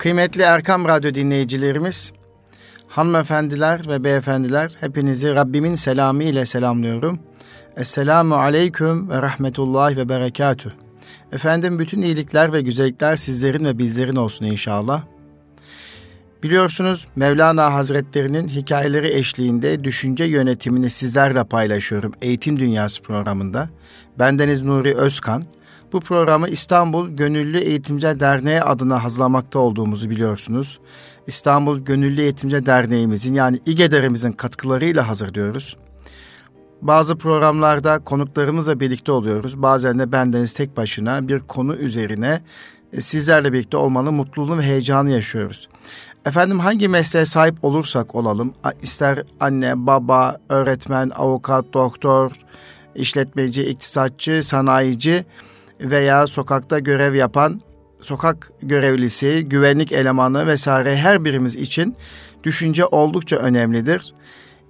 Kıymetli Erkam Radyo dinleyicilerimiz, hanımefendiler ve beyefendiler hepinizi Rabbimin selamı ile selamlıyorum. Esselamu aleyküm ve rahmetullahi ve berekatüh. Efendim bütün iyilikler ve güzellikler sizlerin ve bizlerin olsun inşallah. Biliyorsunuz Mevlana Hazretlerinin hikayeleri eşliğinde düşünce yönetimini sizlerle paylaşıyorum Eğitim Dünyası programında. Bendeniz Nuri Özkan. Bu programı İstanbul Gönüllü Eğitimci Derneği adına hazırlamakta olduğumuzu biliyorsunuz. İstanbul Gönüllü Eğitimci Derneğimizin yani İGEDER'imizin katkılarıyla hazırlıyoruz. Bazı programlarda konuklarımızla birlikte oluyoruz. Bazen de bendeniz tek başına bir konu üzerine e, sizlerle birlikte olmanın mutluluğunu ve heyecanı yaşıyoruz. Efendim hangi mesleğe sahip olursak olalım, ister anne, baba, öğretmen, avukat, doktor, işletmeci, iktisatçı, sanayici veya sokakta görev yapan sokak görevlisi, güvenlik elemanı vesaire her birimiz için düşünce oldukça önemlidir.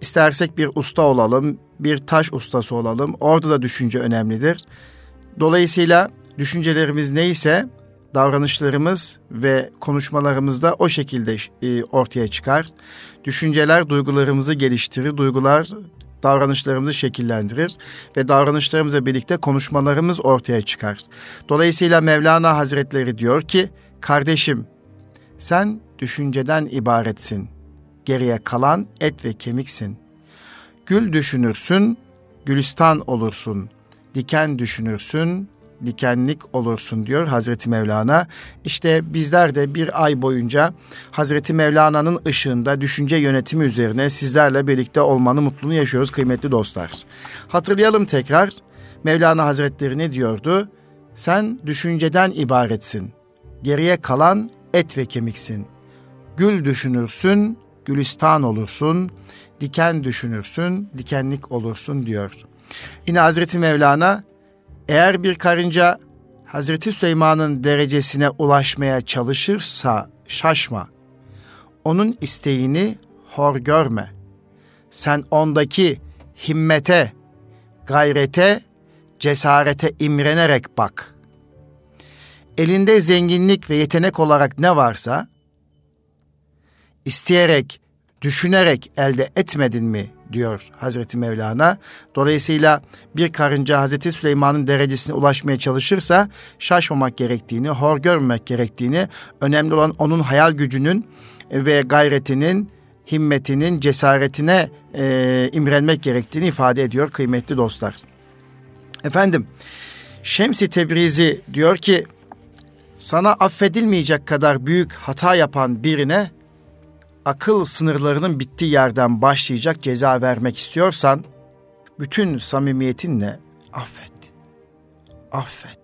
İstersek bir usta olalım, bir taş ustası olalım. Orada da düşünce önemlidir. Dolayısıyla düşüncelerimiz neyse davranışlarımız ve konuşmalarımız da o şekilde e, ortaya çıkar. Düşünceler duygularımızı geliştirir, duygular davranışlarımızı şekillendirir ve davranışlarımızla birlikte konuşmalarımız ortaya çıkar. Dolayısıyla Mevlana Hazretleri diyor ki, kardeşim sen düşünceden ibaretsin. Geriye kalan et ve kemiksin. Gül düşünürsün, gülistan olursun. Diken düşünürsün, dikenlik olursun diyor Hazreti Mevlana. İşte bizler de bir ay boyunca Hazreti Mevlana'nın ışığında düşünce yönetimi üzerine sizlerle birlikte olmanın mutluluğunu yaşıyoruz kıymetli dostlar. Hatırlayalım tekrar Mevlana Hazretleri ne diyordu? Sen düşünceden ibaretsin. Geriye kalan et ve kemiksin. Gül düşünürsün, gülistan olursun. Diken düşünürsün, dikenlik olursun diyor. Yine Hazreti Mevlana eğer bir karınca Hazreti Süleyman'ın derecesine ulaşmaya çalışırsa şaşma. Onun isteğini hor görme. Sen ondaki himmete, gayrete, cesarete imrenerek bak. Elinde zenginlik ve yetenek olarak ne varsa isteyerek, düşünerek elde etmedin mi diyor Hazreti Mevlana. Dolayısıyla bir karınca Hazreti Süleyman'ın derecesine ulaşmaya çalışırsa şaşmamak gerektiğini, hor görmemek gerektiğini, önemli olan onun hayal gücünün ve gayretinin, himmetinin, cesaretine e, imrenmek gerektiğini ifade ediyor kıymetli dostlar. Efendim, Şemsi Tebrizi diyor ki, sana affedilmeyecek kadar büyük hata yapan birine akıl sınırlarının bittiği yerden başlayacak ceza vermek istiyorsan bütün samimiyetinle affet. Affet.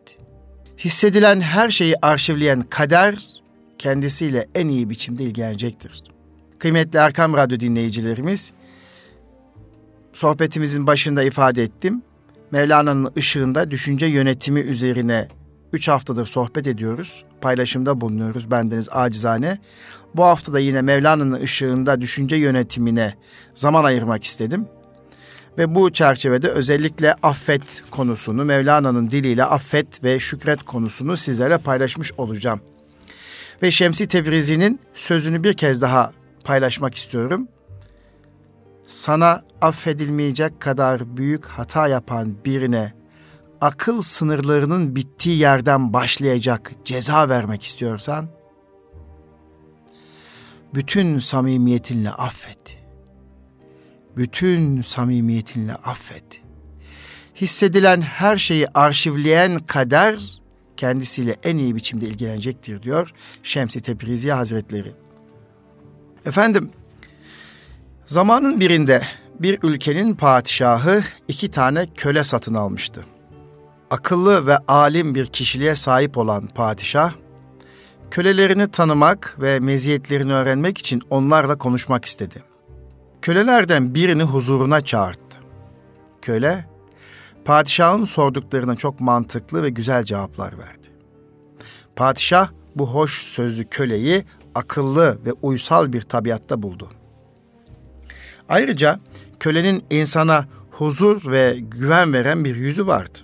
Hissedilen her şeyi arşivleyen kader kendisiyle en iyi biçimde ilgilenecektir. Kıymetli Erkam Radyo dinleyicilerimiz, sohbetimizin başında ifade ettim. Mevlana'nın ışığında düşünce yönetimi üzerine üç haftadır sohbet ediyoruz. Paylaşımda bulunuyoruz bendeniz acizane. Bu hafta da yine Mevlana'nın ışığında düşünce yönetimine zaman ayırmak istedim. Ve bu çerçevede özellikle affet konusunu, Mevlana'nın diliyle affet ve şükret konusunu sizlere paylaşmış olacağım. Ve Şemsi Tebrizi'nin sözünü bir kez daha paylaşmak istiyorum. Sana affedilmeyecek kadar büyük hata yapan birine akıl sınırlarının bittiği yerden başlayacak ceza vermek istiyorsan bütün samimiyetinle affet. Bütün samimiyetinle affet. Hissedilen her şeyi arşivleyen kader kendisiyle en iyi biçimde ilgilenecektir diyor Şemsi Tebrizi Hazretleri. Efendim, zamanın birinde bir ülkenin padişahı iki tane köle satın almıştı. Akıllı ve alim bir kişiliğe sahip olan padişah, Kölelerini tanımak ve meziyetlerini öğrenmek için onlarla konuşmak istedi. Kölelerden birini huzuruna çağırdı. Köle, padişahın sorduklarına çok mantıklı ve güzel cevaplar verdi. Padişah bu hoş sözlü köleyi akıllı ve uysal bir tabiatta buldu. Ayrıca kölenin insana huzur ve güven veren bir yüzü vardı.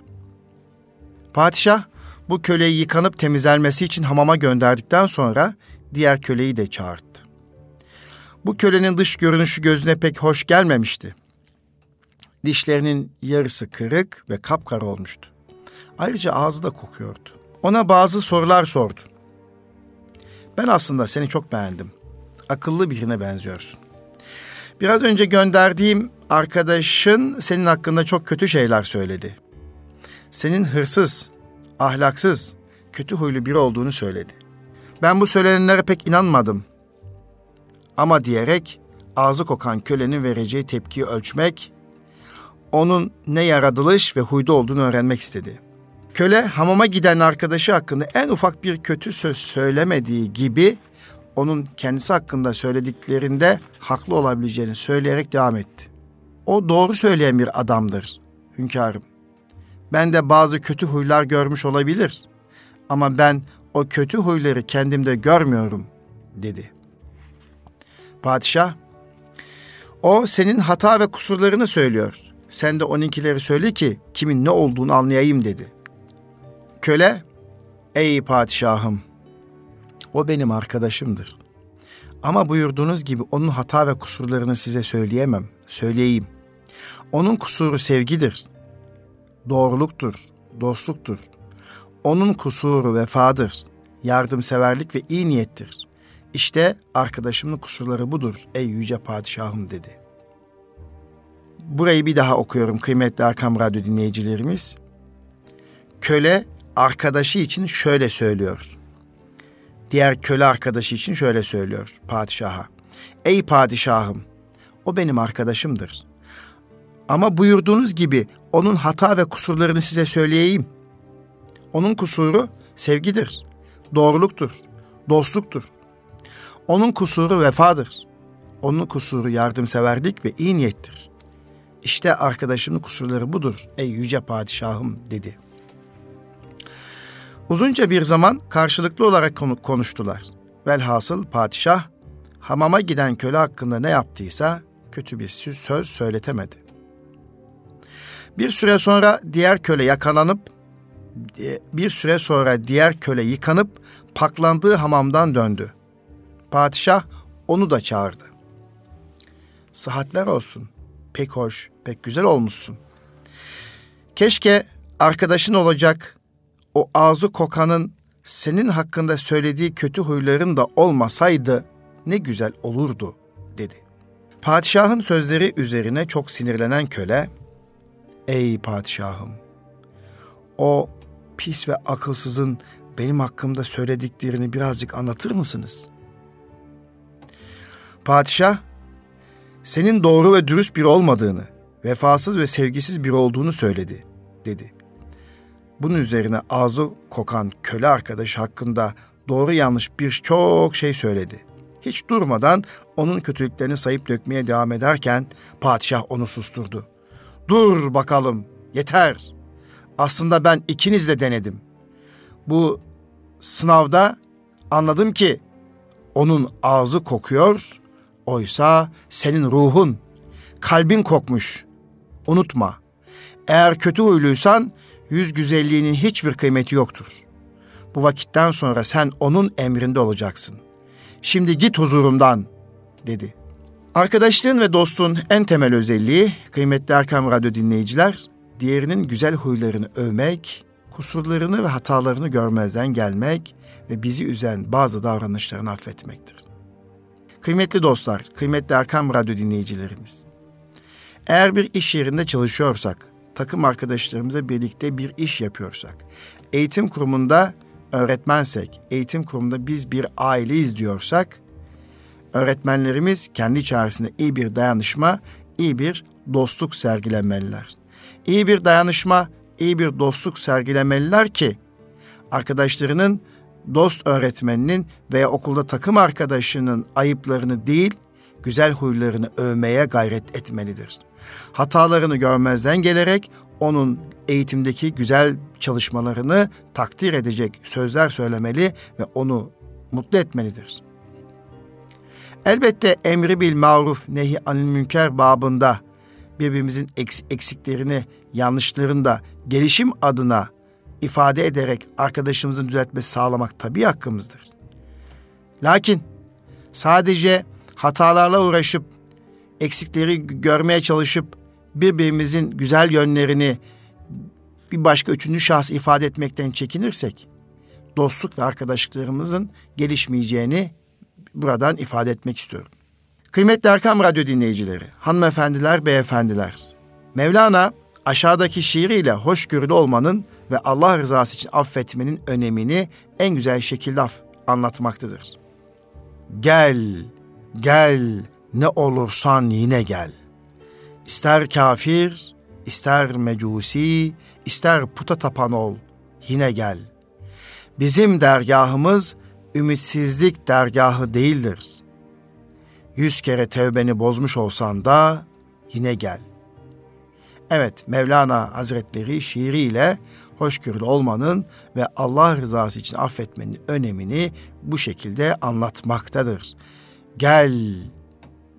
Padişah bu köleyi yıkanıp temizlenmesi için hamama gönderdikten sonra diğer köleyi de çağırdı. Bu kölenin dış görünüşü gözüne pek hoş gelmemişti. Dişlerinin yarısı kırık ve kapkara olmuştu. Ayrıca ağzı da kokuyordu. Ona bazı sorular sordu. Ben aslında seni çok beğendim. Akıllı birine benziyorsun. Biraz önce gönderdiğim arkadaşın senin hakkında çok kötü şeyler söyledi. Senin hırsız, ahlaksız, kötü huylu biri olduğunu söyledi. Ben bu söylenenlere pek inanmadım. Ama diyerek ağzı kokan kölenin vereceği tepkiyi ölçmek, onun ne yaratılış ve huyda olduğunu öğrenmek istedi. Köle hamama giden arkadaşı hakkında en ufak bir kötü söz söylemediği gibi onun kendisi hakkında söylediklerinde haklı olabileceğini söyleyerek devam etti. O doğru söyleyen bir adamdır hünkârım. Ben de bazı kötü huylar görmüş olabilir ama ben o kötü huyları kendimde görmüyorum dedi. Padişah, o senin hata ve kusurlarını söylüyor. Sen de onunkileri söyle ki kimin ne olduğunu anlayayım dedi. Köle, ey padişahım, o benim arkadaşımdır. Ama buyurduğunuz gibi onun hata ve kusurlarını size söyleyemem, söyleyeyim. Onun kusuru sevgidir, doğruluktur, dostluktur. Onun kusuru vefadır, yardımseverlik ve iyi niyettir. İşte arkadaşımın kusurları budur ey yüce padişahım dedi. Burayı bir daha okuyorum kıymetli Arkam Radyo dinleyicilerimiz. Köle arkadaşı için şöyle söylüyor. Diğer köle arkadaşı için şöyle söylüyor padişaha. Ey padişahım, o benim arkadaşımdır. Ama buyurduğunuz gibi onun hata ve kusurlarını size söyleyeyim. Onun kusuru sevgidir, doğruluktur, dostluktur. Onun kusuru vefadır. Onun kusuru yardımseverlik ve iyi niyettir. İşte arkadaşımın kusurları budur ey yüce padişahım dedi. Uzunca bir zaman karşılıklı olarak konuştular. Velhasıl padişah hamama giden köle hakkında ne yaptıysa kötü bir söz söyletemedi. Bir süre sonra diğer köle yakalanıp bir süre sonra diğer köle yıkanıp paklandığı hamamdan döndü. Padişah onu da çağırdı. Sıhhatler olsun. Pek hoş, pek güzel olmuşsun. Keşke arkadaşın olacak o ağzı kokanın senin hakkında söylediği kötü huyların da olmasaydı ne güzel olurdu dedi. Padişahın sözleri üzerine çok sinirlenen köle, ey padişahım, o pis ve akılsızın benim hakkımda söylediklerini birazcık anlatır mısınız? Padişah, senin doğru ve dürüst biri olmadığını, vefasız ve sevgisiz biri olduğunu söyledi, dedi. Bunun üzerine ağzı kokan köle arkadaş hakkında doğru yanlış birçok şey söyledi. Hiç durmadan onun kötülüklerini sayıp dökmeye devam ederken padişah onu susturdu. Dur bakalım, yeter. Aslında ben ikiniz de denedim. Bu sınavda anladım ki onun ağzı kokuyor, oysa senin ruhun, kalbin kokmuş. Unutma, eğer kötü huyluysan yüz güzelliğinin hiçbir kıymeti yoktur. Bu vakitten sonra sen onun emrinde olacaksın. Şimdi git huzurumdan, dedi. Arkadaşlığın ve dostluğun en temel özelliği, kıymetli Erkam Radyo dinleyiciler, diğerinin güzel huylarını övmek, kusurlarını ve hatalarını görmezden gelmek ve bizi üzen bazı davranışlarını affetmektir. Kıymetli dostlar, kıymetli Erkam Radyo dinleyicilerimiz, eğer bir iş yerinde çalışıyorsak, takım arkadaşlarımızla birlikte bir iş yapıyorsak, eğitim kurumunda öğretmensek, eğitim kurumunda biz bir aileyiz diyorsak, öğretmenlerimiz kendi içerisinde iyi bir dayanışma, iyi bir dostluk sergilemeliler. İyi bir dayanışma, iyi bir dostluk sergilemeliler ki arkadaşlarının, dost öğretmeninin veya okulda takım arkadaşının ayıplarını değil, güzel huylarını övmeye gayret etmelidir.'' hatalarını görmezden gelerek onun eğitimdeki güzel çalışmalarını takdir edecek sözler söylemeli ve onu mutlu etmelidir. Elbette emri bil maruf nehi anil münker babında birbirimizin eksiklerini, yanlışlarını da gelişim adına ifade ederek arkadaşımızın düzeltmesi sağlamak tabii hakkımızdır. Lakin sadece hatalarla uğraşıp eksikleri görmeye çalışıp birbirimizin güzel yönlerini bir başka üçüncü şahıs ifade etmekten çekinirsek dostluk ve arkadaşlıklarımızın gelişmeyeceğini buradan ifade etmek istiyorum. Kıymetli Erkam Radyo dinleyicileri, hanımefendiler, beyefendiler. Mevlana aşağıdaki şiiriyle hoşgörülü olmanın ve Allah rızası için affetmenin önemini en güzel şekilde anlatmaktadır. Gel, gel, ne olursan yine gel. İster kafir, ister mecusi, ister puta tapan ol, yine gel. Bizim dergahımız ümitsizlik dergahı değildir. Yüz kere tevbeni bozmuş olsan da yine gel. Evet, Mevlana Hazretleri şiiriyle hoşgörülü olmanın ve Allah rızası için affetmenin önemini bu şekilde anlatmaktadır. Gel,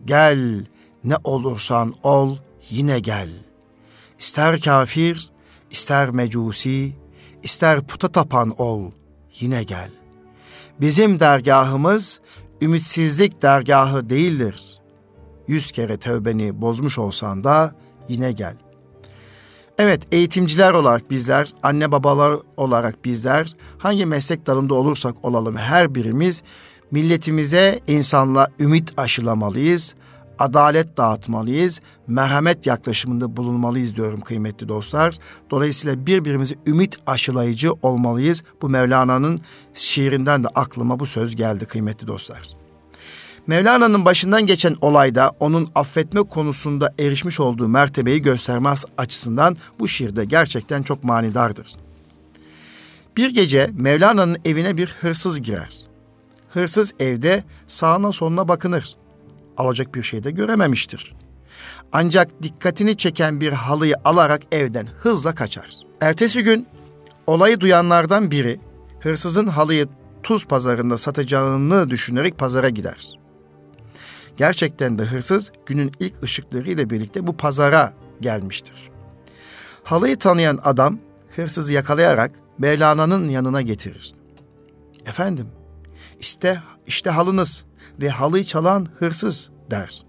gel, ne olursan ol, yine gel. İster kafir, ister mecusi, ister puta tapan ol, yine gel. Bizim dergahımız ümitsizlik dergahı değildir. Yüz kere tövbeni bozmuş olsan da yine gel. Evet eğitimciler olarak bizler, anne babalar olarak bizler hangi meslek dalında olursak olalım her birimiz milletimize insanla ümit aşılamalıyız, adalet dağıtmalıyız, merhamet yaklaşımında bulunmalıyız diyorum kıymetli dostlar. Dolayısıyla birbirimize ümit aşılayıcı olmalıyız. Bu Mevlana'nın şiirinden de aklıma bu söz geldi kıymetli dostlar. Mevlana'nın başından geçen olayda onun affetme konusunda erişmiş olduğu mertebeyi göstermez açısından bu şiirde gerçekten çok manidardır. Bir gece Mevlana'nın evine bir hırsız girer. Hırsız evde sağına soluna bakınır. Alacak bir şey de görememiştir. Ancak dikkatini çeken bir halıyı alarak evden hızla kaçar. Ertesi gün olayı duyanlardan biri hırsızın halıyı tuz pazarında satacağını düşünerek pazara gider. Gerçekten de hırsız günün ilk ışıkları ile birlikte bu pazara gelmiştir. Halıyı tanıyan adam hırsızı yakalayarak Mevlana'nın yanına getirir. Efendim, işte işte halınız ve halıyı çalan hırsız der.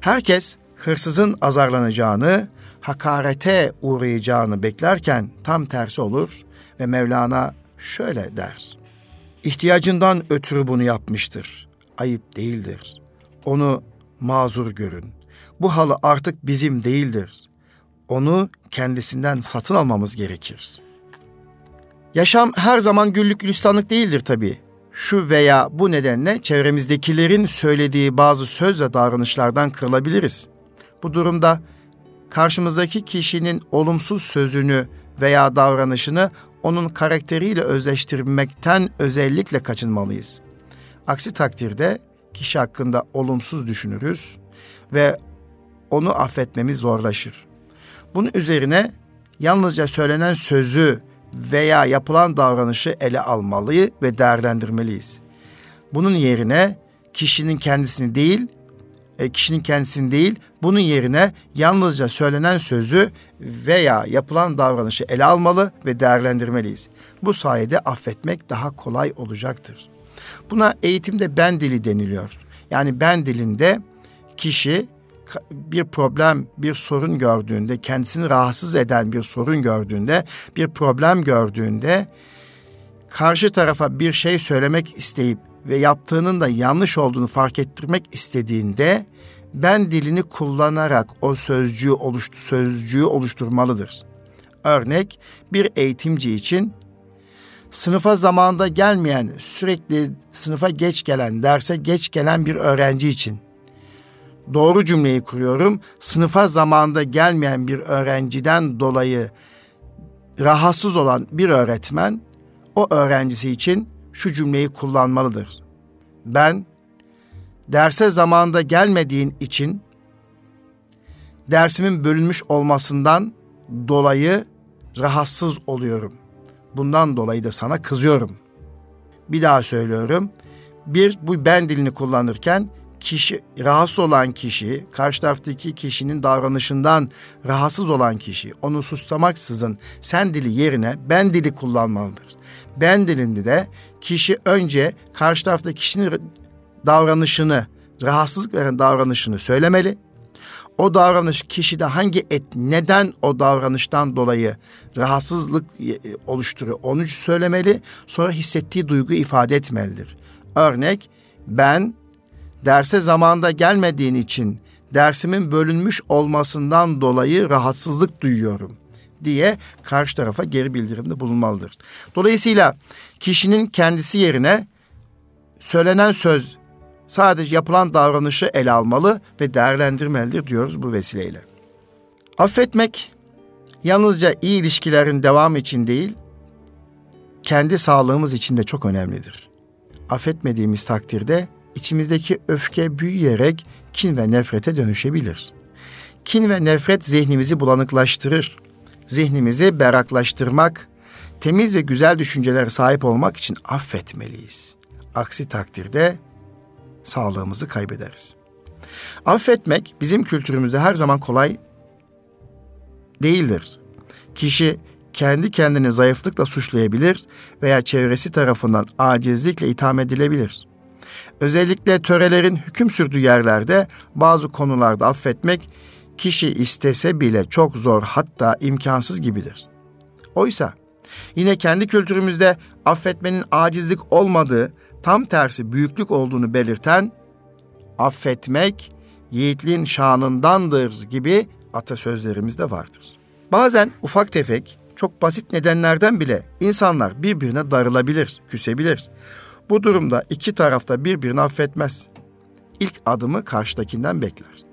Herkes hırsızın azarlanacağını, hakarete uğrayacağını beklerken tam tersi olur ve Mevlana şöyle der. İhtiyacından ötürü bunu yapmıştır. Ayıp değildir. Onu mazur görün. Bu halı artık bizim değildir. Onu kendisinden satın almamız gerekir. Yaşam her zaman güllük gülistanlık değildir tabii şu veya bu nedenle çevremizdekilerin söylediği bazı söz ve davranışlardan kırılabiliriz. Bu durumda karşımızdaki kişinin olumsuz sözünü veya davranışını onun karakteriyle özleştirmekten özellikle kaçınmalıyız. Aksi takdirde kişi hakkında olumsuz düşünürüz ve onu affetmemiz zorlaşır. Bunun üzerine yalnızca söylenen sözü veya yapılan davranışı ele almalı ve değerlendirmeliyiz. Bunun yerine kişinin kendisini değil, e, kişinin kendisini değil, bunun yerine yalnızca söylenen sözü veya yapılan davranışı ele almalı ve değerlendirmeliyiz. Bu sayede affetmek daha kolay olacaktır. Buna eğitimde ben dili deniliyor. Yani ben dilinde kişi bir problem, bir sorun gördüğünde, kendisini rahatsız eden bir sorun gördüğünde, bir problem gördüğünde karşı tarafa bir şey söylemek isteyip ve yaptığının da yanlış olduğunu fark ettirmek istediğinde ben dilini kullanarak o sözcüğü oluştu sözcüğü oluşturmalıdır. Örnek bir eğitimci için sınıfa zamanında gelmeyen, sürekli sınıfa geç gelen, derse geç gelen bir öğrenci için doğru cümleyi kuruyorum. Sınıfa zamanda gelmeyen bir öğrenciden dolayı rahatsız olan bir öğretmen o öğrencisi için şu cümleyi kullanmalıdır. Ben derse zamanda gelmediğin için dersimin bölünmüş olmasından dolayı rahatsız oluyorum. Bundan dolayı da sana kızıyorum. Bir daha söylüyorum. Bir bu ben dilini kullanırken kişi rahatsız olan kişi, karşı taraftaki kişinin davranışından rahatsız olan kişi onu suslamaksızın sen dili yerine ben dili kullanmalıdır. Ben dilinde de kişi önce karşı taraftaki kişinin davranışını, rahatsızlık veren davranışını söylemeli. O davranış kişide hangi et neden o davranıştan dolayı rahatsızlık e, oluşturuyor onu söylemeli. Sonra hissettiği duyguyu ifade etmelidir. Örnek ben derse zamanda gelmediğin için dersimin bölünmüş olmasından dolayı rahatsızlık duyuyorum diye karşı tarafa geri bildirimde bulunmalıdır. Dolayısıyla kişinin kendisi yerine söylenen söz sadece yapılan davranışı ele almalı ve değerlendirmelidir diyoruz bu vesileyle. Affetmek yalnızca iyi ilişkilerin devam için değil, kendi sağlığımız için de çok önemlidir. Affetmediğimiz takdirde içimizdeki öfke büyüyerek kin ve nefrete dönüşebilir. Kin ve nefret zihnimizi bulanıklaştırır. Zihnimizi berraklaştırmak, temiz ve güzel düşüncelere sahip olmak için affetmeliyiz. Aksi takdirde sağlığımızı kaybederiz. Affetmek bizim kültürümüzde her zaman kolay değildir. Kişi kendi kendini zayıflıkla suçlayabilir veya çevresi tarafından acizlikle itham edilebilir. Özellikle törelerin hüküm sürdüğü yerlerde bazı konularda affetmek kişi istese bile çok zor hatta imkansız gibidir. Oysa yine kendi kültürümüzde affetmenin acizlik olmadığı, tam tersi büyüklük olduğunu belirten affetmek yiğitliğin şanındandır gibi atasözlerimiz de vardır. Bazen ufak tefek, çok basit nedenlerden bile insanlar birbirine darılabilir, küsebilir. Bu durumda iki tarafta birbirini affetmez. İlk adımı karşıdakinden bekler.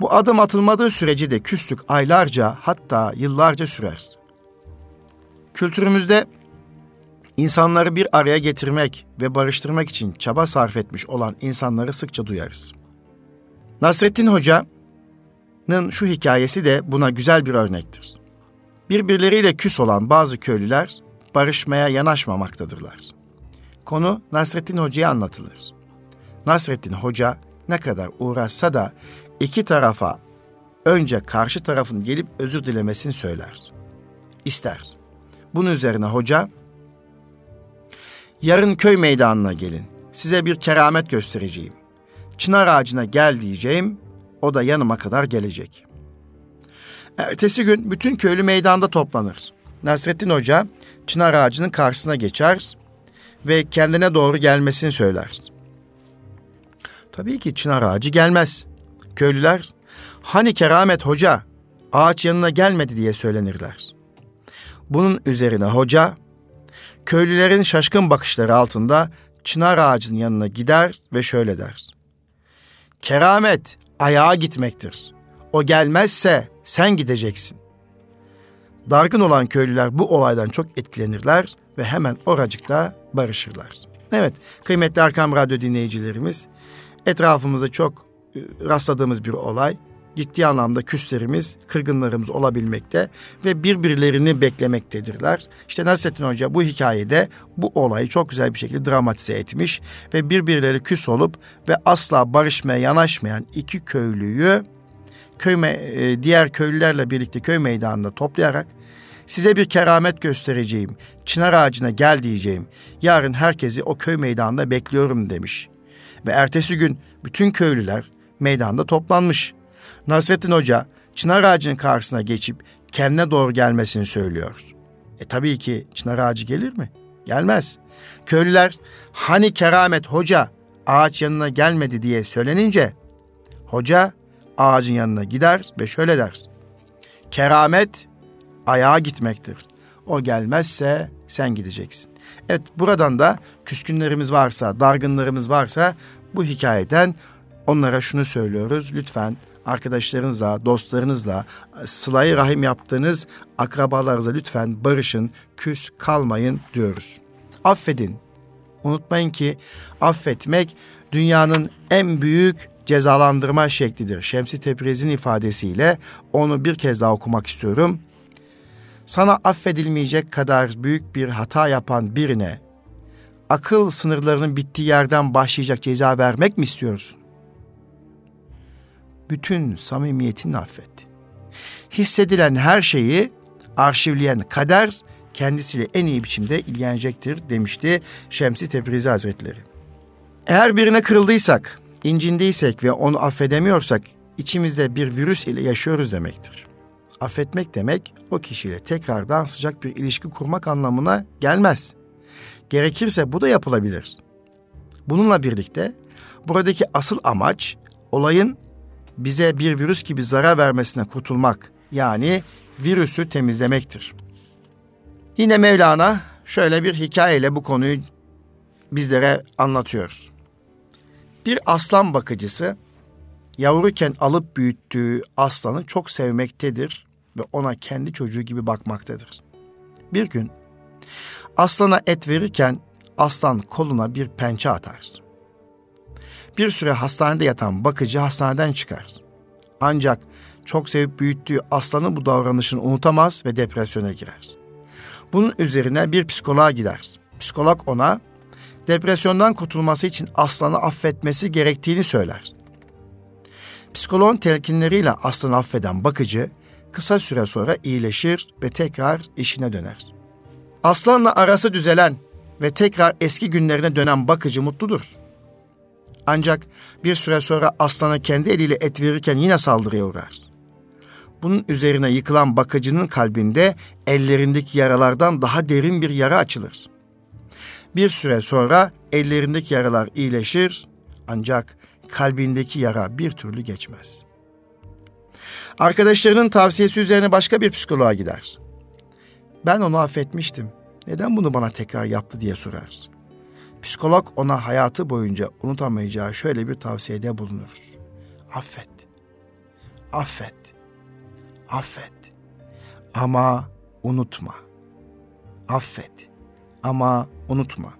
Bu adım atılmadığı sürece de küslük aylarca hatta yıllarca sürer. Kültürümüzde insanları bir araya getirmek ve barıştırmak için çaba sarf etmiş olan insanları sıkça duyarız. Nasrettin Hoca'nın şu hikayesi de buna güzel bir örnektir. Birbirleriyle küs olan bazı köylüler barışmaya yanaşmamaktadırlar. Konu Nasrettin Hoca'ya anlatılır. Nasrettin Hoca ne kadar uğraşsa da iki tarafa önce karşı tarafın gelip özür dilemesini söyler. İster. Bunun üzerine hoca, yarın köy meydanına gelin, size bir keramet göstereceğim. Çınar ağacına gel diyeceğim, o da yanıma kadar gelecek. Ertesi gün bütün köylü meydanda toplanır. Nasrettin Hoca çınar ağacının karşısına geçer ve kendine doğru gelmesini söyler. Tabii ki çınar ağacı gelmez. Köylüler, hani keramet hoca, ağaç yanına gelmedi diye söylenirler. Bunun üzerine hoca, köylülerin şaşkın bakışları altında çınar ağacının yanına gider ve şöyle der. Keramet ayağa gitmektir. O gelmezse sen gideceksin. Dargın olan köylüler bu olaydan çok etkilenirler ve hemen oracıkta barışırlar. Evet, kıymetli Arkam Radyo dinleyicilerimiz, etrafımızda çok e, rastladığımız bir olay. Ciddi anlamda küslerimiz, kırgınlarımız olabilmekte ve birbirlerini beklemektedirler. İşte Nasrettin Hoca bu hikayede bu olayı çok güzel bir şekilde dramatize etmiş ve birbirleri küs olup ve asla barışmaya yanaşmayan iki köylüyü köy e, diğer köylülerle birlikte köy meydanında toplayarak size bir keramet göstereceğim. Çınar ağacına gel diyeceğim. Yarın herkesi o köy meydanında bekliyorum demiş. Ve ertesi gün bütün köylüler meydanda toplanmış. Nasrettin Hoca çınar ağacının karşısına geçip kendine doğru gelmesini söylüyor. E tabii ki çınar ağacı gelir mi? Gelmez. Köylüler hani keramet hoca ağaç yanına gelmedi diye söylenince hoca ağacın yanına gider ve şöyle der. Keramet ayağa gitmektir. O gelmezse sen gideceksin. Evet buradan da küskünlerimiz varsa, dargınlarımız varsa bu hikayeden onlara şunu söylüyoruz. Lütfen arkadaşlarınızla, dostlarınızla, sılayı rahim yaptığınız akrabalarınızla lütfen barışın, küs kalmayın diyoruz. Affedin. Unutmayın ki affetmek dünyanın en büyük cezalandırma şeklidir. Şemsi Tebriz'in ifadesiyle onu bir kez daha okumak istiyorum. Sana affedilmeyecek kadar büyük bir hata yapan birine akıl sınırlarının bittiği yerden başlayacak ceza vermek mi istiyorsun? Bütün samimiyetini affet. Hissedilen her şeyi arşivleyen kader kendisiyle en iyi biçimde ilgilenecektir demişti Şemsi Tebrizi Hazretleri. Eğer birine kırıldıysak, incindiysek ve onu affedemiyorsak içimizde bir virüs ile yaşıyoruz demektir. Affetmek demek o kişiyle tekrardan sıcak bir ilişki kurmak anlamına gelmez. Gerekirse bu da yapılabilir. Bununla birlikte buradaki asıl amaç olayın bize bir virüs gibi zarar vermesine kurtulmak yani virüsü temizlemektir. Yine Mevlana şöyle bir hikayeyle bu konuyu bizlere anlatıyor. Bir aslan bakıcısı yavruken alıp büyüttüğü aslanı çok sevmektedir ve ona kendi çocuğu gibi bakmaktadır. Bir gün aslana et verirken aslan koluna bir pençe atar. Bir süre hastanede yatan bakıcı hastaneden çıkar. Ancak çok sevip büyüttüğü aslanın bu davranışını unutamaz ve depresyona girer. Bunun üzerine bir psikoloğa gider. Psikolog ona depresyondan kurtulması için aslanı affetmesi gerektiğini söyler. Psikoloğun telkinleriyle aslanı affeden bakıcı kısa süre sonra iyileşir ve tekrar işine döner. Aslanla arası düzelen ve tekrar eski günlerine dönen bakıcı mutludur. Ancak bir süre sonra aslana kendi eliyle et verirken yine saldırıya uğrar. Bunun üzerine yıkılan bakıcının kalbinde ellerindeki yaralardan daha derin bir yara açılır. Bir süre sonra ellerindeki yaralar iyileşir ancak kalbindeki yara bir türlü geçmez. Arkadaşlarının tavsiyesi üzerine başka bir psikoloğa gider. Ben onu affetmiştim. Neden bunu bana tekrar yaptı diye sorar. Psikolog ona hayatı boyunca unutamayacağı şöyle bir tavsiyede bulunur. Affet. Affet. Affet. Ama unutma. Affet. Ama unutma.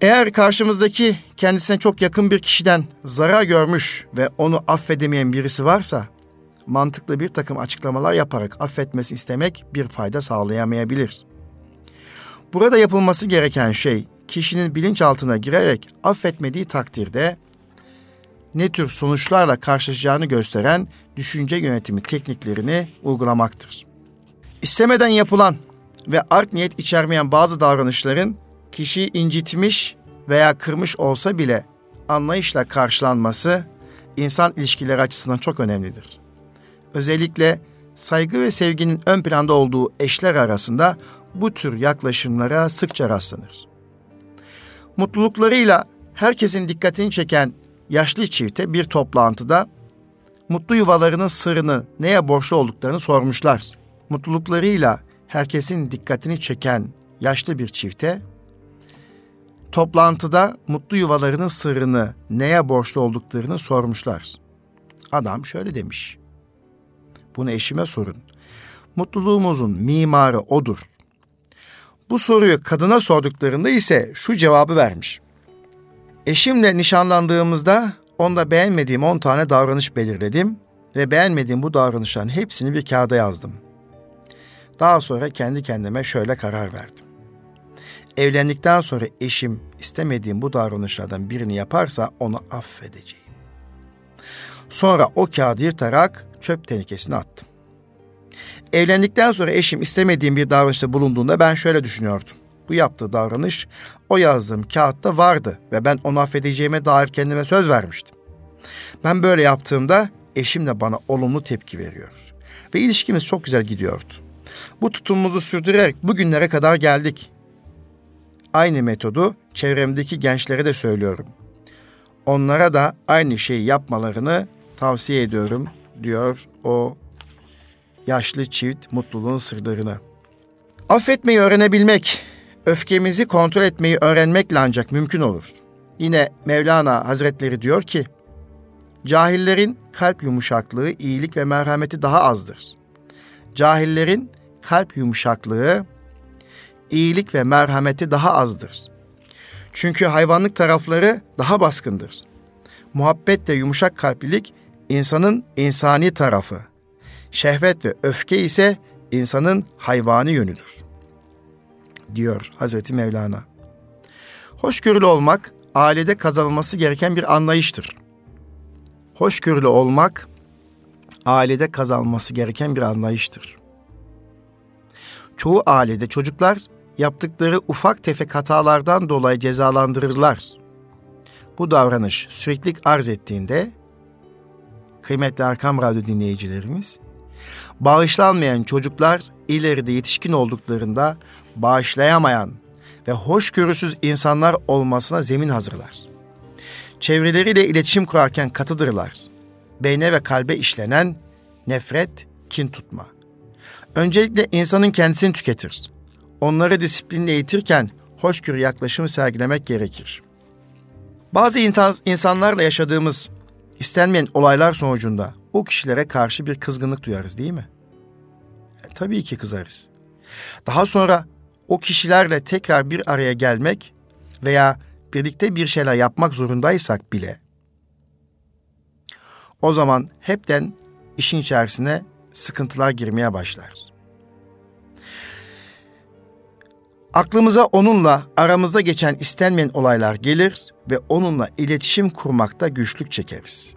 Eğer karşımızdaki kendisine çok yakın bir kişiden zarar görmüş ve onu affedemeyen birisi varsa mantıklı bir takım açıklamalar yaparak affetmesi istemek bir fayda sağlayamayabilir. Burada yapılması gereken şey kişinin bilinçaltına girerek affetmediği takdirde ne tür sonuçlarla karşılaşacağını gösteren düşünce yönetimi tekniklerini uygulamaktır. İstemeden yapılan ve art niyet içermeyen bazı davranışların kişiyi incitmiş veya kırmış olsa bile anlayışla karşılanması insan ilişkileri açısından çok önemlidir. Özellikle saygı ve sevginin ön planda olduğu eşler arasında bu tür yaklaşımlara sıkça rastlanır. Mutluluklarıyla herkesin dikkatini çeken yaşlı çifte bir toplantıda mutlu yuvalarının sırrını neye borçlu olduklarını sormuşlar. Mutluluklarıyla herkesin dikkatini çeken yaşlı bir çifte toplantıda mutlu yuvalarının sırrını neye borçlu olduklarını sormuşlar. Adam şöyle demiş. Bunu eşime sorun. Mutluluğumuzun mimarı odur. Bu soruyu kadına sorduklarında ise şu cevabı vermiş. Eşimle nişanlandığımızda onda beğenmediğim 10 tane davranış belirledim ve beğenmediğim bu davranışların hepsini bir kağıda yazdım. Daha sonra kendi kendime şöyle karar verdim. Evlendikten sonra eşim istemediğim bu davranışlardan birini yaparsa onu affedeceğim. Sonra o kağıdı yırtarak çöp tenekesine attım. Evlendikten sonra eşim istemediğim bir davranışta bulunduğunda ben şöyle düşünüyordum. Bu yaptığı davranış o yazdığım kağıtta vardı ve ben onu affedeceğime dair kendime söz vermiştim. Ben böyle yaptığımda eşim de bana olumlu tepki veriyor. Ve ilişkimiz çok güzel gidiyordu. Bu tutumumuzu sürdürerek bugünlere kadar geldik. Aynı metodu çevremdeki gençlere de söylüyorum. Onlara da aynı şeyi yapmalarını tavsiye ediyorum diyor o yaşlı çift mutluluğun sırlarını. Affetmeyi öğrenebilmek, öfkemizi kontrol etmeyi öğrenmekle ancak mümkün olur. Yine Mevlana Hazretleri diyor ki, Cahillerin kalp yumuşaklığı, iyilik ve merhameti daha azdır. Cahillerin kalp yumuşaklığı, iyilik ve merhameti daha azdır. Çünkü hayvanlık tarafları daha baskındır. Muhabbet ve yumuşak kalplilik insanın insani tarafı. Şehvet ve öfke ise insanın hayvani yönüdür. Diyor Hazreti Mevlana. Hoşgörülü olmak ailede kazanılması gereken bir anlayıştır. Hoşgörülü olmak ailede kazanılması gereken bir anlayıştır. Çoğu ailede çocuklar yaptıkları ufak tefek hatalardan dolayı cezalandırırlar. Bu davranış sürekli arz ettiğinde kıymetli Arkam Radyo dinleyicilerimiz, bağışlanmayan çocuklar ileride yetişkin olduklarında bağışlayamayan ve hoşgörüsüz insanlar olmasına zemin hazırlar. Çevreleriyle iletişim kurarken katıdırlar. Beyne ve kalbe işlenen nefret, kin tutma. Öncelikle insanın kendisini tüketir. Onları disiplinle eğitirken hoşgörü yaklaşımı sergilemek gerekir. Bazı insanlarla yaşadığımız istenmeyen olaylar sonucunda o kişilere karşı bir kızgınlık duyarız değil mi? E, tabii ki kızarız. Daha sonra o kişilerle tekrar bir araya gelmek veya birlikte bir şeyler yapmak zorundaysak bile o zaman hepten işin içerisine sıkıntılar girmeye başlar. Aklımıza onunla aramızda geçen istenmeyen olaylar gelir ve onunla iletişim kurmakta güçlük çekeriz.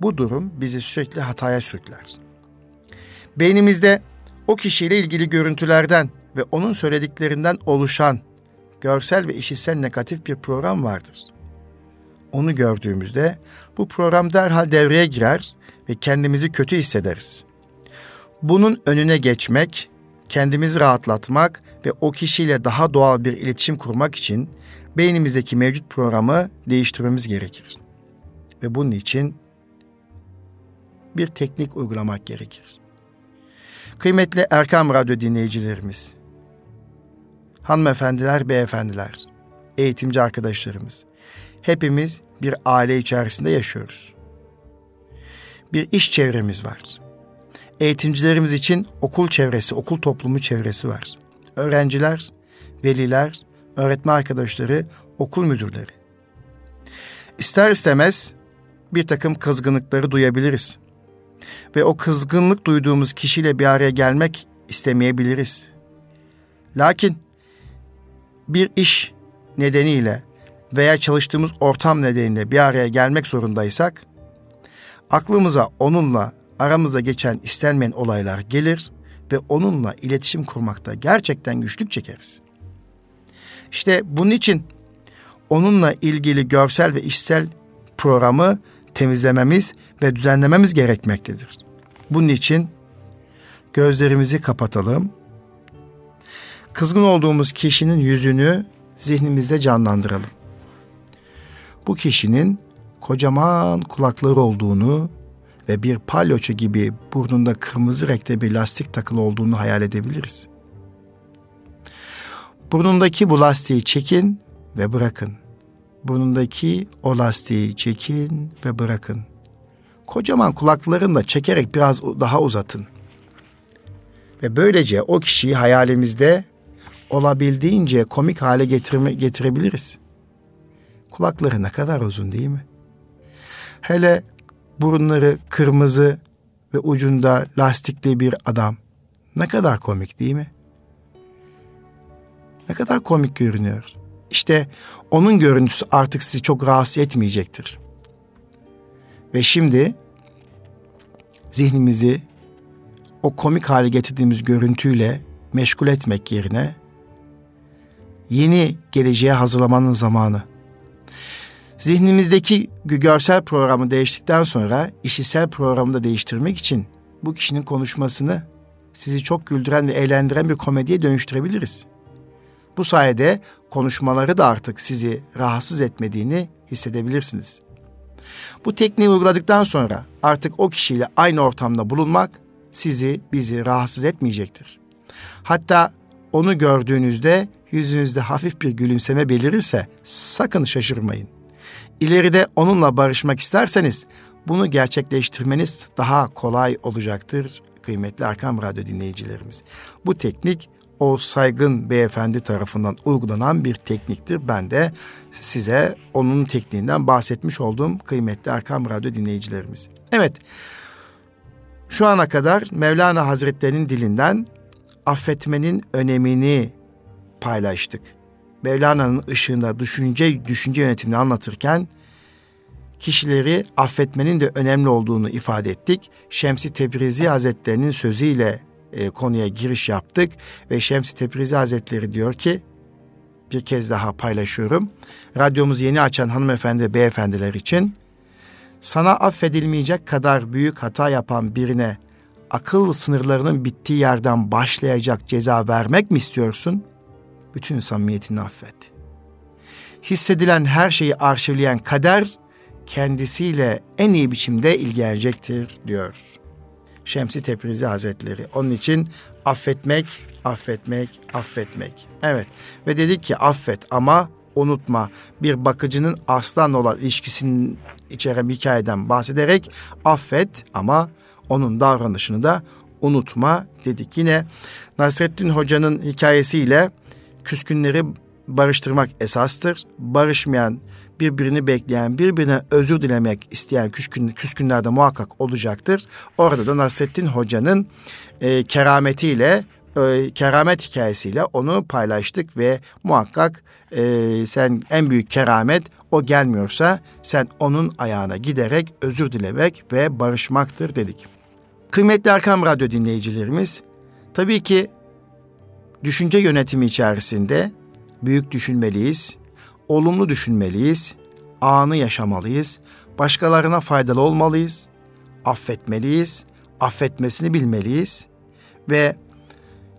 Bu durum bizi sürekli hataya sürükler. Beynimizde o kişiyle ilgili görüntülerden ve onun söylediklerinden oluşan görsel ve işitsel negatif bir program vardır. Onu gördüğümüzde bu program derhal devreye girer ve kendimizi kötü hissederiz. Bunun önüne geçmek, kendimizi rahatlatmak ve o kişiyle daha doğal bir iletişim kurmak için beynimizdeki mevcut programı değiştirmemiz gerekir. Ve bunun için bir teknik uygulamak gerekir. Kıymetli Erkam Radyo dinleyicilerimiz, hanımefendiler, beyefendiler, eğitimci arkadaşlarımız, hepimiz bir aile içerisinde yaşıyoruz. Bir iş çevremiz var. Eğitimcilerimiz için okul çevresi, okul toplumu çevresi var. Öğrenciler, veliler, öğretmen arkadaşları, okul müdürleri. İster istemez bir takım kızgınlıkları duyabiliriz. Ve o kızgınlık duyduğumuz kişiyle bir araya gelmek istemeyebiliriz. Lakin bir iş nedeniyle veya çalıştığımız ortam nedeniyle bir araya gelmek zorundaysak, aklımıza onunla aramızda geçen istenmeyen olaylar gelir ve onunla iletişim kurmakta gerçekten güçlük çekeriz. İşte bunun için onunla ilgili görsel ve işsel programı temizlememiz ve düzenlememiz gerekmektedir. Bunun için gözlerimizi kapatalım. Kızgın olduğumuz kişinin yüzünü zihnimizde canlandıralım. Bu kişinin kocaman kulakları olduğunu ve bir palyoçu gibi burnunda kırmızı renkte bir lastik takılı olduğunu hayal edebiliriz. Burnundaki bu lastiği çekin ve bırakın. Burnundaki o lastiği çekin ve bırakın. Kocaman kulaklarını da çekerek biraz daha uzatın. Ve böylece o kişiyi hayalimizde olabildiğince komik hale getirme, getirebiliriz. Kulakları ne kadar uzun değil mi? Hele burunları kırmızı ve ucunda lastikli bir adam. Ne kadar komik değil mi? Ne kadar komik görünüyor. İşte onun görüntüsü artık sizi çok rahatsız etmeyecektir. Ve şimdi zihnimizi o komik hale getirdiğimiz görüntüyle meşgul etmek yerine yeni geleceğe hazırlamanın zamanı. Zihnimizdeki görsel programı değiştikten sonra işitsel programı da değiştirmek için bu kişinin konuşmasını sizi çok güldüren ve eğlendiren bir komediye dönüştürebiliriz. Bu sayede konuşmaları da artık sizi rahatsız etmediğini hissedebilirsiniz. Bu tekniği uyguladıktan sonra artık o kişiyle aynı ortamda bulunmak sizi, bizi rahatsız etmeyecektir. Hatta onu gördüğünüzde yüzünüzde hafif bir gülümseme belirirse sakın şaşırmayın. İleride onunla barışmak isterseniz bunu gerçekleştirmeniz daha kolay olacaktır kıymetli Arkam Radyo dinleyicilerimiz. Bu teknik o saygın beyefendi tarafından uygulanan bir tekniktir. Ben de size onun tekniğinden bahsetmiş olduğum kıymetli Arkam Radyo dinleyicilerimiz. Evet, şu ana kadar Mevlana Hazretlerinin dilinden affetmenin önemini paylaştık. Mevlana'nın ışığında düşünce düşünce yönetimini anlatırken kişileri affetmenin de önemli olduğunu ifade ettik. Şemsi Tebrizi Hazretleri'nin sözüyle e, konuya giriş yaptık ve Şemsi Tebrizi Hazretleri diyor ki bir kez daha paylaşıyorum. Radyomuzu yeni açan hanımefendi ve beyefendiler için sana affedilmeyecek kadar büyük hata yapan birine akıl sınırlarının bittiği yerden başlayacak ceza vermek mi istiyorsun? Bütün samimiyetini affet. Hissedilen her şeyi arşivleyen kader kendisiyle en iyi biçimde ilgilenecektir diyor. Şemsi Teprizi Hazretleri. Onun için affetmek, affetmek, affetmek. Evet ve dedik ki affet ama unutma. Bir bakıcının aslan olan ilişkisinin içeren hikayeden bahsederek affet ama onun davranışını da unutma dedik. Yine Nasrettin Hoca'nın hikayesiyle küskünleri barıştırmak esastır. Barışmayan, birbirini bekleyen, birbirine özür dilemek isteyen küskün, küskünlerde muhakkak olacaktır. Orada da Nasrettin Hoca'nın e, kerametiyle, e, keramet hikayesiyle onu paylaştık ve muhakkak e, sen en büyük keramet o gelmiyorsa sen onun ayağına giderek özür dilemek ve barışmaktır dedik. Kıymetli Erkam Radyo dinleyicilerimiz, tabii ki düşünce yönetimi içerisinde büyük düşünmeliyiz, olumlu düşünmeliyiz, anı yaşamalıyız, başkalarına faydalı olmalıyız, affetmeliyiz, affetmesini bilmeliyiz ve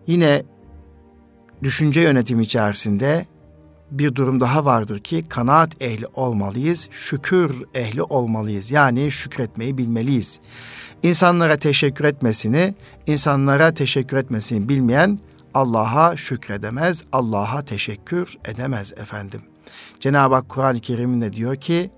yine düşünce yönetimi içerisinde bir durum daha vardır ki kanaat ehli olmalıyız, şükür ehli olmalıyız. Yani şükretmeyi bilmeliyiz. İnsanlara teşekkür etmesini, insanlara teşekkür etmesini bilmeyen Allah'a şükredemez, Allah'a teşekkür edemez efendim. Cenab-ı Hak Kur'an-ı Kerim'de diyor ki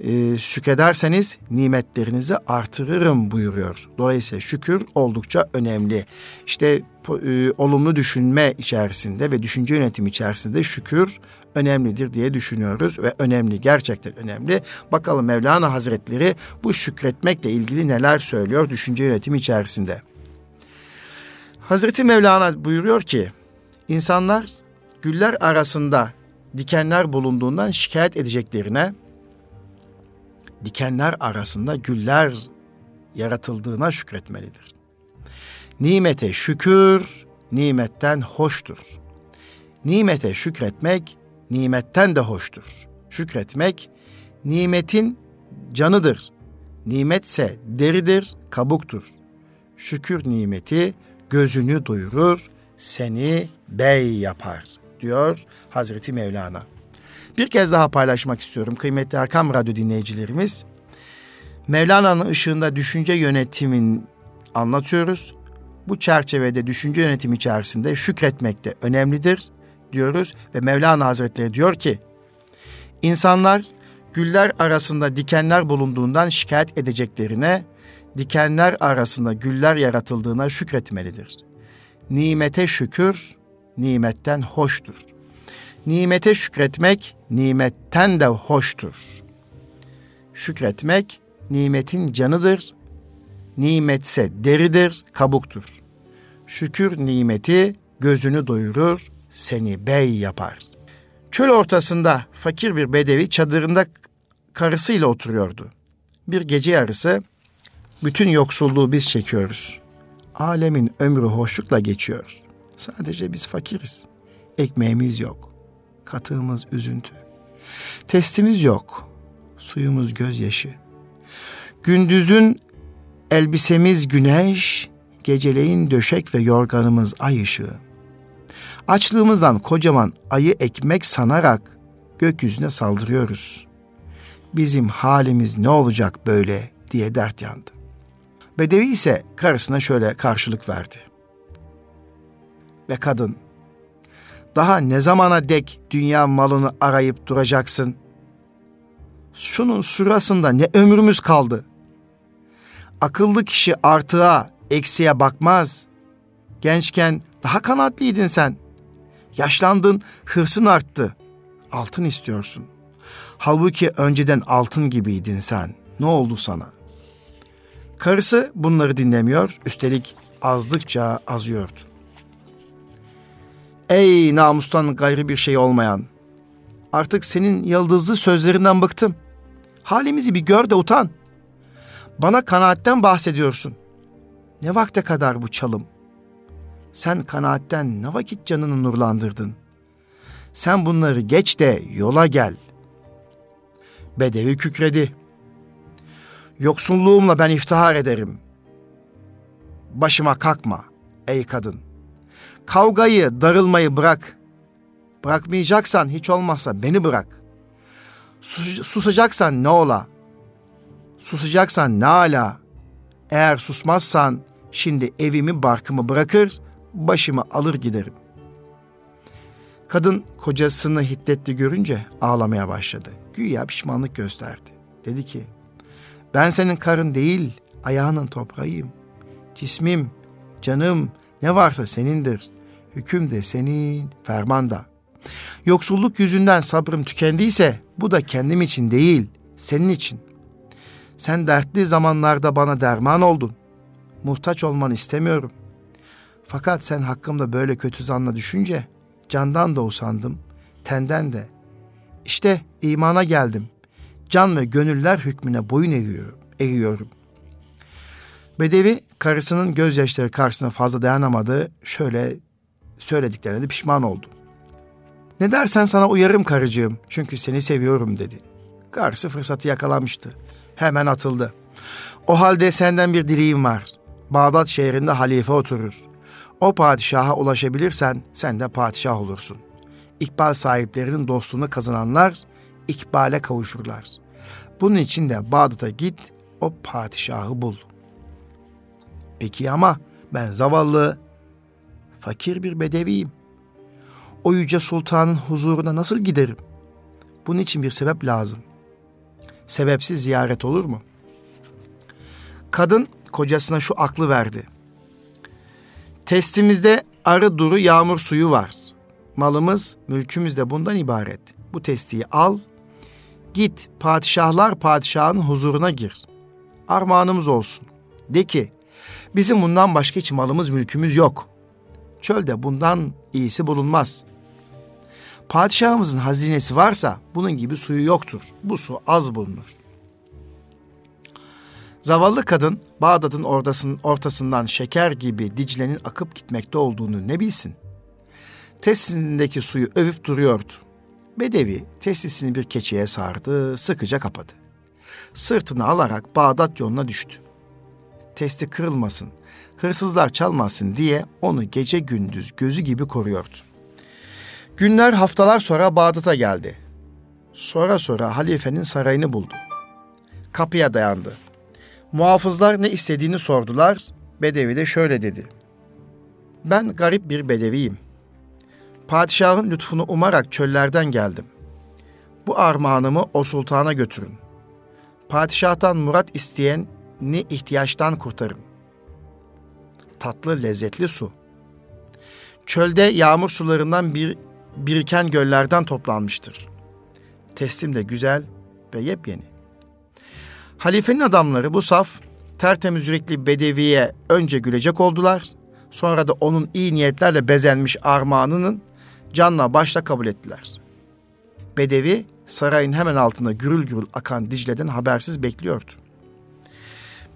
e, şükrederseniz nimetlerinizi artırırım buyuruyor. Dolayısıyla şükür oldukça önemli. İşte e, olumlu düşünme içerisinde ve düşünce yönetimi içerisinde şükür önemlidir diye düşünüyoruz ve önemli gerçekten önemli. Bakalım Mevlana Hazretleri bu şükretmekle ilgili neler söylüyor düşünce yönetimi içerisinde. Hazreti Mevlana buyuruyor ki insanlar güller arasında dikenler bulunduğundan şikayet edeceklerine dikenler arasında güller yaratıldığına şükretmelidir. Nimete şükür, nimetten hoştur. Nimete şükretmek, nimetten de hoştur. Şükretmek, nimetin canıdır. Nimetse deridir, kabuktur. Şükür nimeti gözünü doyurur, seni bey yapar diyor Hazreti Mevlana. Bir kez daha paylaşmak istiyorum kıymetli Erkam Radyo dinleyicilerimiz. Mevlana'nın ışığında düşünce yönetimin anlatıyoruz. Bu çerçevede düşünce yönetimi içerisinde şükretmek de önemlidir diyoruz ve Mevlana Hazretleri diyor ki insanlar güller arasında dikenler bulunduğundan şikayet edeceklerine dikenler arasında güller yaratıldığına şükretmelidir. Nimete şükür nimetten hoştur. Nimete şükretmek nimetten de hoştur. Şükretmek nimetin canıdır. Nimetse deridir, kabuktur. Şükür nimeti gözünü doyurur, seni bey yapar. Çöl ortasında fakir bir bedevi çadırında karısıyla oturuyordu. Bir gece yarısı bütün yoksulluğu biz çekiyoruz. Alemin ömrü hoşlukla geçiyor. Sadece biz fakiriz. Ekmeğimiz yok. Katığımız üzüntü. Testimiz yok. Suyumuz gözyaşı. Gündüzün elbisemiz güneş, geceleyin döşek ve yorganımız ay ışığı. Açlığımızdan kocaman ayı ekmek sanarak gökyüzüne saldırıyoruz. Bizim halimiz ne olacak böyle diye dert yandı. Bedevi ise karısına şöyle karşılık verdi. Ve kadın, daha ne zamana dek dünya malını arayıp duracaksın? Şunun sırasında ne ömrümüz kaldı? Akıllı kişi artığa, eksiye bakmaz. Gençken daha kanatliydin sen. Yaşlandın, hırsın arttı. Altın istiyorsun. Halbuki önceden altın gibiydin sen. Ne oldu sana?'' Karısı bunları dinlemiyor, üstelik azdıkça azıyordu. Ey namustan gayrı bir şey olmayan. Artık senin yıldızlı sözlerinden bıktım. Halimizi bir gör de utan. Bana kanaatten bahsediyorsun. Ne vakte kadar bu çalım? Sen kanaatten ne vakit canını nurlandırdın? Sen bunları geç de yola gel. Bedevi kükredi. Yoksulluğumla ben iftihar ederim. Başıma kalkma ey kadın. Kavgayı, darılmayı bırak. Bırakmayacaksan hiç olmazsa beni bırak. Sus, susacaksan ne ola? Susacaksan ne ala? Eğer susmazsan şimdi evimi barkımı bırakır, başımı alır giderim. Kadın kocasını hiddetli görünce ağlamaya başladı. Güya pişmanlık gösterdi. Dedi ki, ben senin karın değil, ayağının toprağıyım. Cismim, canım, ne varsa senindir. Hüküm de senin, ferman da. Yoksulluk yüzünden sabrım tükendiyse bu da kendim için değil, senin için. Sen dertli zamanlarda bana derman oldun. Muhtaç olmanı istemiyorum. Fakat sen hakkımda böyle kötü zanla düşünce candan da usandım, tenden de. İşte imana geldim. Can ve gönüller hükmüne boyun eğiyorum. eğiyorum. Bedevi karısının gözyaşları karşısına fazla dayanamadı. Şöyle söylediklerine de pişman oldu. Ne dersen sana uyarım karıcığım çünkü seni seviyorum dedi. Karısı fırsatı yakalamıştı. Hemen atıldı. O halde senden bir dileğim var. Bağdat şehrinde halife oturur. O padişaha ulaşabilirsen sen de padişah olursun. İkbal sahiplerinin dostluğunu kazananlar ikbale kavuşurlar. Bunun için de Bağdat'a git, o padişahı bul. Peki ama ben zavallı, fakir bir bedeviyim. O yüce sultanın huzuruna nasıl giderim? Bunun için bir sebep lazım. Sebepsiz ziyaret olur mu? Kadın kocasına şu aklı verdi. Testimizde arı duru yağmur suyu var. Malımız, mülkümüz de bundan ibaret. Bu testiyi al, git padişahlar padişahın huzuruna gir. Armağanımız olsun. De ki, bizim bundan başka hiç malımız, mülkümüz yok. Çölde bundan iyisi bulunmaz. Padişahımızın hazinesi varsa bunun gibi suyu yoktur. Bu su az bulunur. Zavallı kadın Bağdat'ın ortasından şeker gibi Dicle'nin akıp gitmekte olduğunu ne bilsin? Tesisindeki suyu övüp duruyordu. Bedevi tesisini bir keçiye sardı, sıkıca kapadı. Sırtını alarak Bağdat yoluna düştü. Testi kırılmasın, hırsızlar çalmasın diye onu gece gündüz gözü gibi koruyordu. Günler haftalar sonra Bağdat'a geldi. Sonra sonra halifenin sarayını buldu. Kapıya dayandı. Muhafızlar ne istediğini sordular. Bedevi de şöyle dedi. Ben garip bir bedeviyim. Padişahın lütfunu umarak çöllerden geldim. Bu armağanımı o sultana götürün. Padişahtan murat isteyen ne ihtiyaçtan kurtarın. Tatlı lezzetli su. Çölde yağmur sularından bir biriken göllerden toplanmıştır. Teslim de güzel ve yepyeni. Halifenin adamları bu saf, tertemiz yürekli bedeviye önce gülecek oldular. Sonra da onun iyi niyetlerle bezenmiş armağanının canla başla kabul ettiler. Bedevi sarayın hemen altında gürül gürül akan Dicle'den habersiz bekliyordu.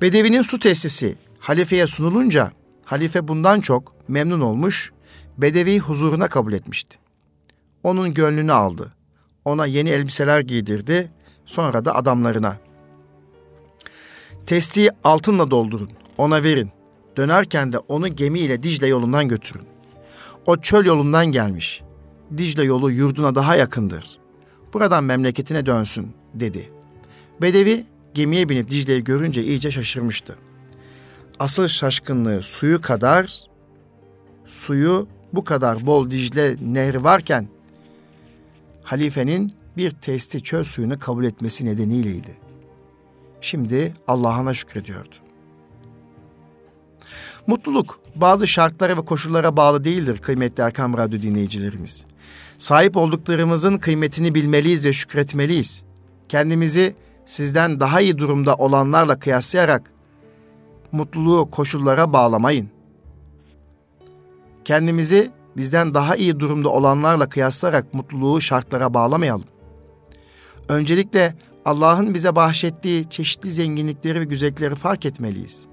Bedevinin su tesisi halifeye sunulunca halife bundan çok memnun olmuş, Bedevi huzuruna kabul etmişti. Onun gönlünü aldı. Ona yeni elbiseler giydirdi. Sonra da adamlarına Testiyi altınla doldurun, ona verin. Dönerken de onu gemiyle Dicle yolundan götürün. O çöl yolundan gelmiş. Dicle yolu yurduna daha yakındır. Buradan memleketine dönsün, dedi. Bedevi gemiye binip Dicle'yi görünce iyice şaşırmıştı. Asıl şaşkınlığı suyu kadar, suyu bu kadar bol Dicle nehri varken, halifenin bir testi çöl suyunu kabul etmesi nedeniyleydi. Şimdi Allah'ına şükrediyordu. Mutluluk bazı şartlara ve koşullara bağlı değildir kıymetli Erkam Radyo dinleyicilerimiz. Sahip olduklarımızın kıymetini bilmeliyiz ve şükretmeliyiz. Kendimizi sizden daha iyi durumda olanlarla kıyaslayarak mutluluğu koşullara bağlamayın. Kendimizi bizden daha iyi durumda olanlarla kıyaslarak mutluluğu şartlara bağlamayalım. Öncelikle Allah'ın bize bahşettiği çeşitli zenginlikleri ve güzellikleri fark etmeliyiz.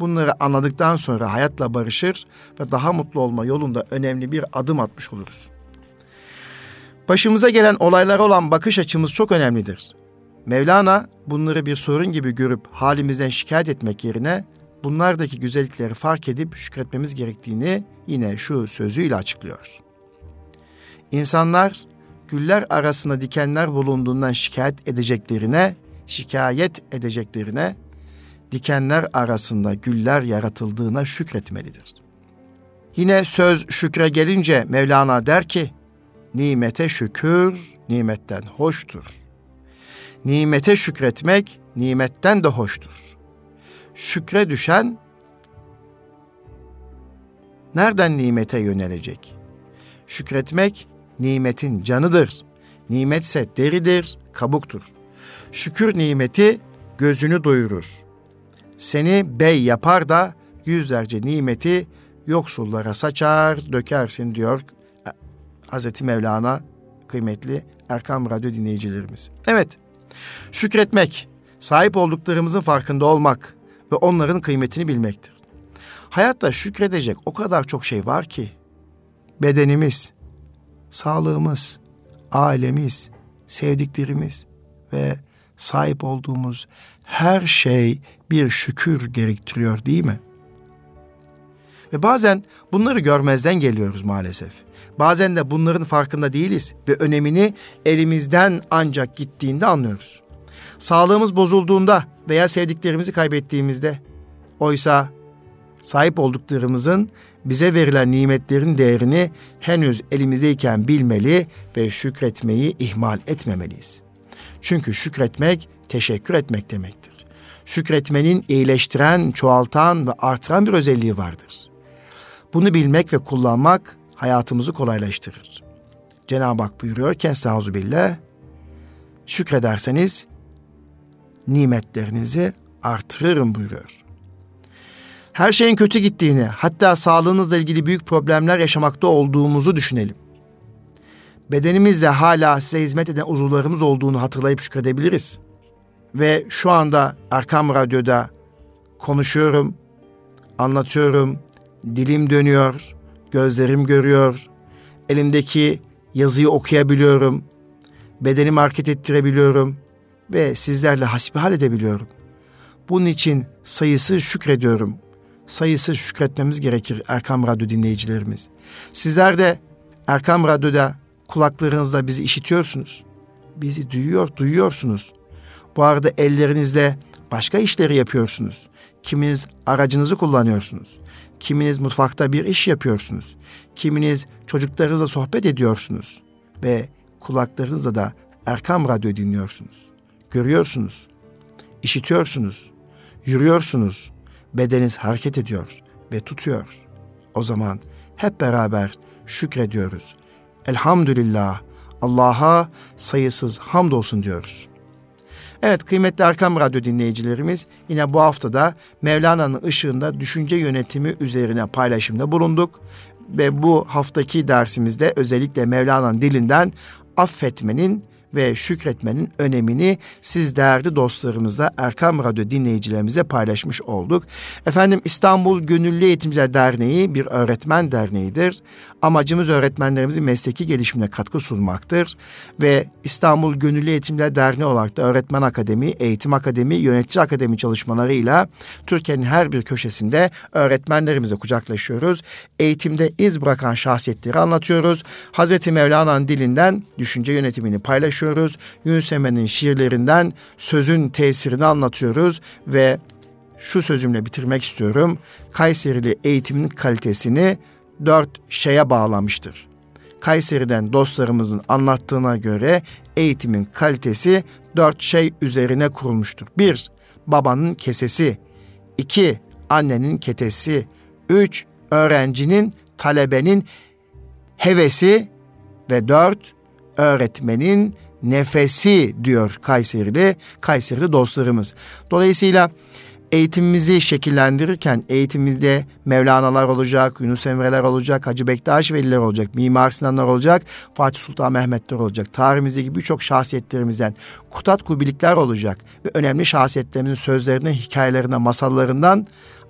Bunları anladıktan sonra hayatla barışır ve daha mutlu olma yolunda önemli bir adım atmış oluruz. Başımıza gelen olaylara olan bakış açımız çok önemlidir. Mevlana bunları bir sorun gibi görüp halimizden şikayet etmek yerine bunlardaki güzellikleri fark edip şükretmemiz gerektiğini yine şu sözüyle açıklıyor. İnsanlar güller arasında dikenler bulunduğundan şikayet edeceklerine, şikayet edeceklerine dikenler arasında güller yaratıldığına şükretmelidir. Yine söz şükre gelince Mevlana der ki, nimete şükür nimetten hoştur. Nimete şükretmek nimetten de hoştur. Şükre düşen nereden nimete yönelecek? Şükretmek nimetin canıdır. Nimetse deridir, kabuktur. Şükür nimeti gözünü doyurur. Seni bey yapar da yüzlerce nimeti yoksullara saçar, dökersin diyor Hazreti Mevlana kıymetli Erkam Radyo dinleyicilerimiz. Evet, şükretmek, sahip olduklarımızın farkında olmak ve onların kıymetini bilmektir. Hayatta şükredecek o kadar çok şey var ki, bedenimiz, sağlığımız, ailemiz, sevdiklerimiz ve sahip olduğumuz her şey bir şükür gerektiriyor değil mi? Ve bazen bunları görmezden geliyoruz maalesef. Bazen de bunların farkında değiliz ve önemini elimizden ancak gittiğinde anlıyoruz. Sağlığımız bozulduğunda veya sevdiklerimizi kaybettiğimizde oysa sahip olduklarımızın bize verilen nimetlerin değerini henüz elimizdeyken bilmeli ve şükretmeyi ihmal etmemeliyiz. Çünkü şükretmek teşekkür etmek demektir. Şükretmenin iyileştiren, çoğaltan ve artıran bir özelliği vardır. Bunu bilmek ve kullanmak hayatımızı kolaylaştırır. Cenab-ı Hak buyuruyor ki Estağfirullah şükrederseniz nimetlerinizi artırırım buyuruyor. Her şeyin kötü gittiğini, hatta sağlığınızla ilgili büyük problemler yaşamakta olduğumuzu düşünelim. Bedenimizde hala size hizmet eden uzuvlarımız olduğunu hatırlayıp şükredebiliriz. Ve şu anda Erkam Radyo'da konuşuyorum, anlatıyorum, dilim dönüyor, gözlerim görüyor, elimdeki yazıyı okuyabiliyorum, bedenimi hareket ettirebiliyorum ve sizlerle hasbihal edebiliyorum. Bunun için sayısız şükrediyorum. Sayısız şükretmemiz gerekir Erkam Radyo dinleyicilerimiz. Sizler de Erkam Radyo'da kulaklarınızla bizi işitiyorsunuz. Bizi duyuyor, duyuyorsunuz. Bu arada ellerinizle başka işleri yapıyorsunuz. Kiminiz aracınızı kullanıyorsunuz. Kiminiz mutfakta bir iş yapıyorsunuz. Kiminiz çocuklarınızla sohbet ediyorsunuz. Ve kulaklarınızla da Erkam Radyo dinliyorsunuz. Görüyorsunuz, işitiyorsunuz, yürüyorsunuz. Bedeniniz hareket ediyor ve tutuyor. O zaman hep beraber şükrediyoruz. Elhamdülillah Allah'a sayısız hamdolsun diyoruz. Evet kıymetli Erkam Radyo dinleyicilerimiz yine bu haftada Mevlana'nın ışığında düşünce yönetimi üzerine paylaşımda bulunduk. Ve bu haftaki dersimizde özellikle Mevlana'nın dilinden affetmenin ve şükretmenin önemini siz değerli dostlarımızla Erkam Radyo dinleyicilerimize paylaşmış olduk. Efendim İstanbul Gönüllü Eğitimciler Derneği bir öğretmen derneğidir. Amacımız öğretmenlerimizin mesleki gelişimine katkı sunmaktır. Ve İstanbul Gönüllü Eğitimciler Derneği olarak da Öğretmen Akademi, Eğitim Akademi, Yönetici Akademi çalışmalarıyla Türkiye'nin her bir köşesinde öğretmenlerimize kucaklaşıyoruz. Eğitimde iz bırakan şahsiyetleri anlatıyoruz. Hazreti Mevlana'nın dilinden düşünce yönetimini paylaşıyoruz. Yunus Emre'nin şiirlerinden sözün tesirini anlatıyoruz ve şu sözümle bitirmek istiyorum. Kayserili eğitimin kalitesini dört şeye bağlamıştır. Kayseri'den dostlarımızın anlattığına göre eğitimin kalitesi dört şey üzerine kurulmuştur. Bir, babanın kesesi. iki annenin ketesi. Üç, öğrencinin, talebenin hevesi. Ve dört, öğretmenin nefesi diyor Kayserili, Kayserili dostlarımız. Dolayısıyla eğitimimizi şekillendirirken eğitimimizde Mevlana'lar olacak, Yunus Emre'ler olacak, Hacı Bektaş Veliler olacak, Mimar Sinanlar olacak, Fatih Sultan Mehmetler olacak. Tarihimizdeki birçok şahsiyetlerimizden Kutat Kubilikler olacak ve önemli şahsiyetlerimizin sözlerini, hikayelerine, masallarından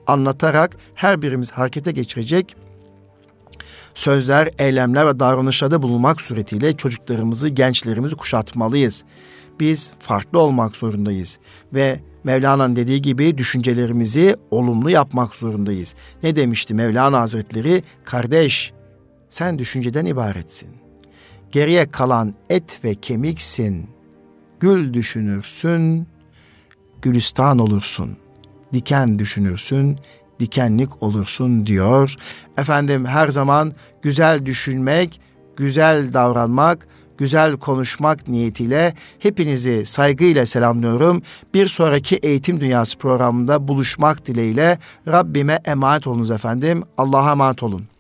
anlatarak her birimiz harekete geçirecek sözler, eylemler ve davranışlarda bulunmak suretiyle çocuklarımızı, gençlerimizi kuşatmalıyız. Biz farklı olmak zorundayız ve Mevlana'nın dediği gibi düşüncelerimizi olumlu yapmak zorundayız. Ne demişti Mevlana Hazretleri? Kardeş, sen düşünceden ibaretsin. Geriye kalan et ve kemiksin. Gül düşünürsün, gülistan olursun. Diken düşünürsün, dikenlik olursun diyor. Efendim her zaman güzel düşünmek, güzel davranmak, güzel konuşmak niyetiyle hepinizi saygıyla selamlıyorum. Bir sonraki Eğitim Dünyası programında buluşmak dileğiyle Rabbime emanet olunuz efendim. Allah'a emanet olun.